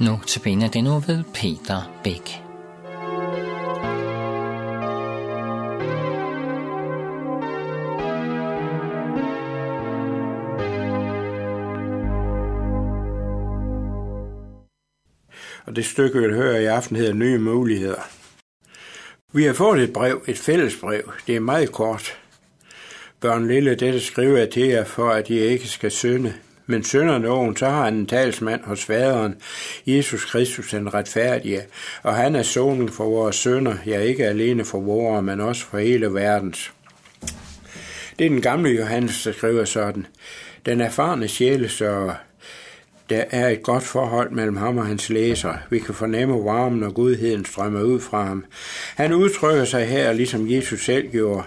Nu til benet det nu ved Peter Bæk. Og det stykke, vi hører i aften, hedder Nye Muligheder. Vi har fået et brev, et fælles brev. Det er meget kort. Børn Lille, dette skriver jeg til jer, for at I ikke skal synde. Men synder nogen, så har han en talsmand hos faderen, Jesus Kristus den retfærdige, og han er sonen for vores sønder, ja ikke alene for vores, men også for hele verdens. Det er den gamle Johannes, der skriver sådan. Den erfarne sjælesørger, der er et godt forhold mellem ham og hans læser. Vi kan fornemme varmen og godheden strømmer ud fra ham. Han udtrykker sig her, ligesom Jesus selv gjorde.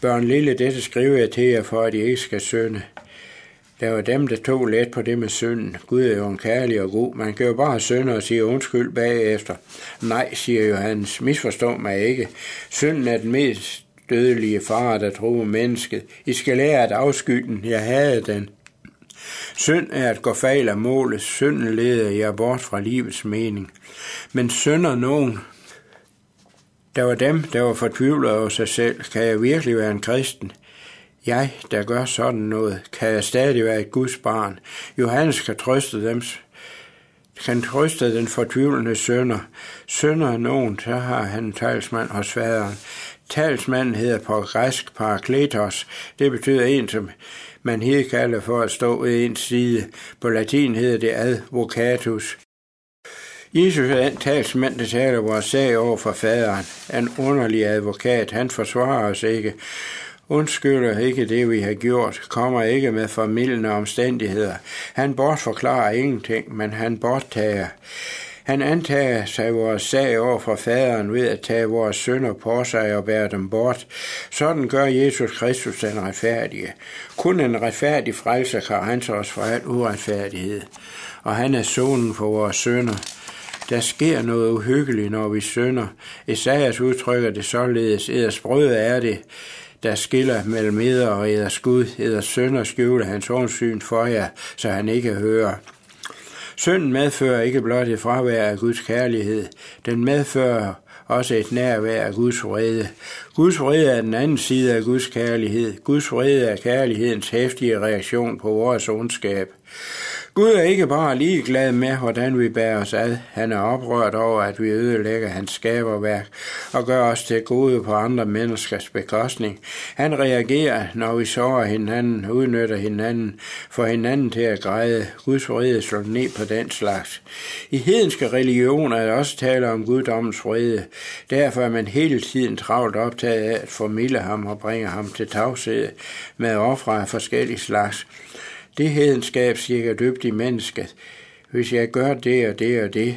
Børn lille, dette skriver jeg til jer, for at I ikke skal synde. Der var dem, der tog let på det med synden. Gud er jo en kærlig og god. Man kan jo bare synde og sige undskyld bagefter. Nej, siger Johannes, misforstå mig ikke. Synden er den mest dødelige far, der tror mennesket. I skal lære at afsky den. Jeg havde den. Synd er at gå fejl af målet. Synden leder jer bort fra livets mening. Men synder nogen, der var dem, der var fortvivlet over sig selv. Kan jeg virkelig være en kristen? Jeg, der gør sådan noget, kan jeg stadig være et Guds barn. Johannes kan trøste dem, kan trøste den fortvivlende sønder. Sønder nogen, så har han en talsmand hos faderen. Talsmanden hedder på græsk parakletos. Det betyder en, som man her kalder for at stå ved en side. På latin hedder det advocatus. Jesus er den talsmand, der taler vores sag over for faderen. En underlig advokat, han forsvarer os ikke. Undskylder ikke det, vi har gjort, kommer ikke med formidlende omstændigheder. Han bortforklarer ingenting, men han borttager. Han antager sig vores sag over for faderen ved at tage vores sønder på sig og bære dem bort. Sådan gør Jesus Kristus den retfærdige. Kun en retfærdig frelser kan rense os for al uretfærdighed. Og han er sonen for vores sønder. Der sker noget uhyggeligt, når vi synder. Esajas udtrykker det således, eders brød er det, der skiller mellem eder og eders Gud, eders søn og skjule hans åndssyn for jer, så han ikke hører. Synden medfører ikke blot et fravær af Guds kærlighed, den medfører også et nærvær af Guds vrede. Guds vrede er den anden side af Guds kærlighed. Guds vrede er kærlighedens hæftige reaktion på vores ondskab. Gud er ikke bare ligeglad med, hvordan vi bærer os ad. Han er oprørt over, at vi ødelægger hans skaberværk og gør os til gode på andre menneskers bekostning. Han reagerer, når vi sårer hinanden, udnytter hinanden, får hinanden til at græde. Guds vrede slår ned på den slags. I hedenske religioner er der også tale om guddommens vrede. Derfor er man hele tiden travlt optaget af at formilde ham og bringe ham til tavshed med ofre af forskellige slags. Det hedenskab siger dybt i mennesket. Hvis jeg gør det og det og det,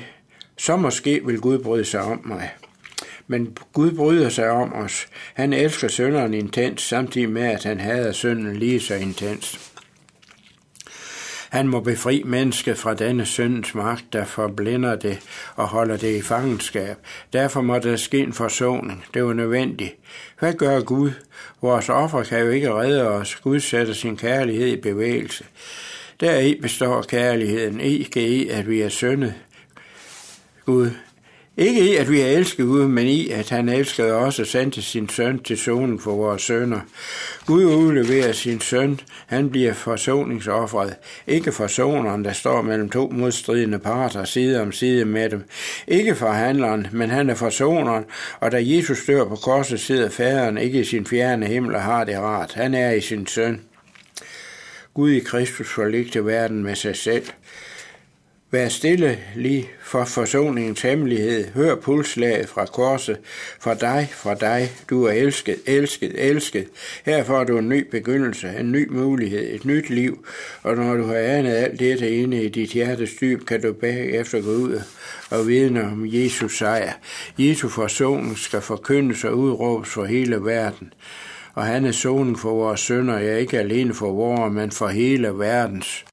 så måske vil Gud bryde sig om mig. Men Gud bryder sig om os. Han elsker sønderen intens, samtidig med, at han hader synden lige så intens. Han må befri mennesket fra denne syndens magt, der forblinder det og holder det i fangenskab. Derfor må der ske en forsoning. Det var nødvendigt. Hvad gør Gud? Vores offer kan jo ikke redde os. Gud sætter sin kærlighed i bevægelse. Deri består kærligheden ikke i, at vi er syndet. Gud ikke i, at vi er elsket Gud, men i, at han elskede os og sendte sin søn til sonen for vores sønner. Gud udleverer sin søn. Han bliver forsoningsoffret. Ikke forsoneren, der står mellem to modstridende parter side om side med dem. Ikke forhandleren, men han er forsoneren, og da Jesus dør på korset, sidder faderen ikke i sin fjerne himmel og har det rart. Han er i sin søn. Gud i Kristus forligte verden med sig selv. Vær stille lige for forsoningens hemmelighed. Hør pulslaget fra korset. For dig, for dig. Du er elsket, elsket, elsket. Her får du en ny begyndelse, en ny mulighed, et nyt liv. Og når du har anet alt dette inde i dit hjertes dyb, kan du bagefter gå ud og vidne om Jesus sejr. Jesu forsoning skal forkyndes og udråbes for hele verden. Og han er sonen for vores sønder, ja ikke alene for vores, men for hele verdens.